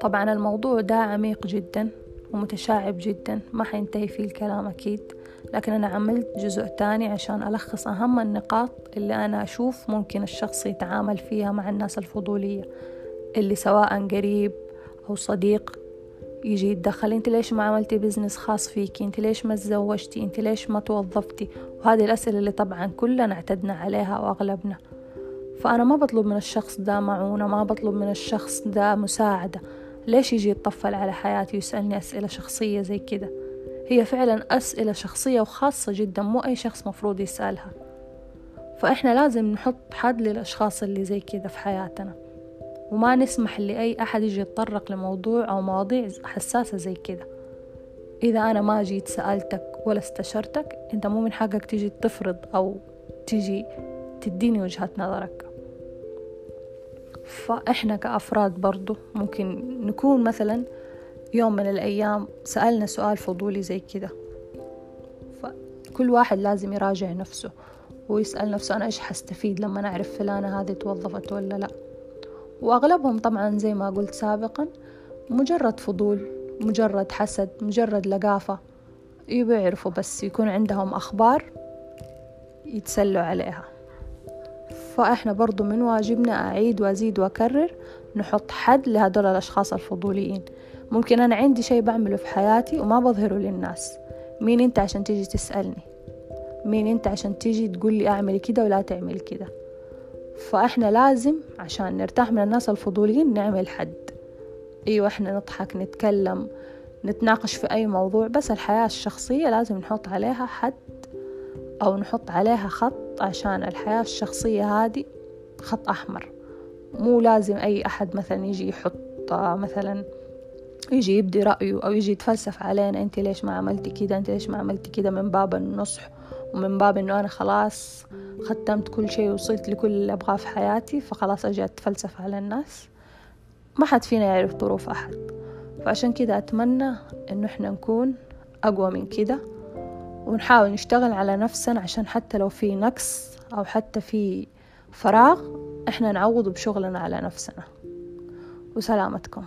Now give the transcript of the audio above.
طبعا الموضوع ده عميق جدا ومتشعب جدا ما حينتهي فيه الكلام أكيد لكن أنا عملت جزء تاني عشان ألخص أهم النقاط اللي أنا أشوف ممكن الشخص يتعامل فيها مع الناس الفضولية اللي سواء قريب أو صديق يجي يتدخل أنت ليش ما عملتي بزنس خاص فيكي أنت ليش ما تزوجتي؟ أنت ليش ما توظفتي؟ وهذه الأسئلة اللي طبعا كلنا اعتدنا عليها وأغلبنا. فأنا ما بطلب من الشخص ده معونة ما بطلب من الشخص ده مساعدة. ليش يجي يتطفل على حياتي ويسألني أسئلة شخصية زي كده؟ هي فعلا أسئلة شخصية وخاصة جدا مو أي شخص مفروض يسألها. فإحنا لازم نحط حد للأشخاص اللي زي كده في حياتنا. وما نسمح لأي أحد يجي يتطرق لموضوع أو مواضيع حساسة زي كده. إذا أنا ما جيت سألتك ولا استشرتك أنت مو من حقك تيجي تفرض أو تيجي تديني وجهة نظرك. فإحنا كأفراد برضو ممكن نكون مثلا يوم من الأيام سألنا سؤال فضولي زي كده. فكل واحد لازم يراجع نفسه ويسأل نفسه أنا إيش حستفيد لما نعرف فلانة هذه توظفت ولا لأ. وأغلبهم طبعا زي ما قلت سابقا مجرد فضول مجرد حسد مجرد لقافة يبيعرفوا بس يكون عندهم أخبار يتسلوا عليها. فإحنا برضو من واجبنا أعيد وأزيد وأكرر نحط حد لهدول الأشخاص الفضوليين. ممكن أنا عندي شي بعمله في حياتي وما بظهره للناس. مين أنت عشان تيجي تسألني؟ مين أنت عشان تيجي تقول لي أعمل كده ولا تعمل كده؟ فإحنا لازم عشان نرتاح من الناس الفضوليين نعمل حد. أيوة إحنا نضحك نتكلم نتناقش في أي موضوع بس الحياة الشخصية لازم نحط عليها حد أو نحط عليها خط عشان الحياة الشخصية هذه خط أحمر. مو لازم أي أحد مثلا يجي يحط مثلا يجي يبدي رأيه أو يجي يتفلسف علينا أنت ليش ما عملتي كده أنت ليش ما عملتي كده من باب النصح ومن باب إنه أنا خلاص ختمت كل شيء وصلت لكل اللي أبغاه في حياتي فخلاص أجي أتفلسف على الناس. ما حد فينا يعرف ظروف أحد. فعشان كده أتمنى إنه إحنا نكون أقوى من كده ونحاول نشتغل على نفسنا عشان حتى لو في نقص أو حتى في فراغ إحنا نعوض بشغلنا على نفسنا. وسلامتكم.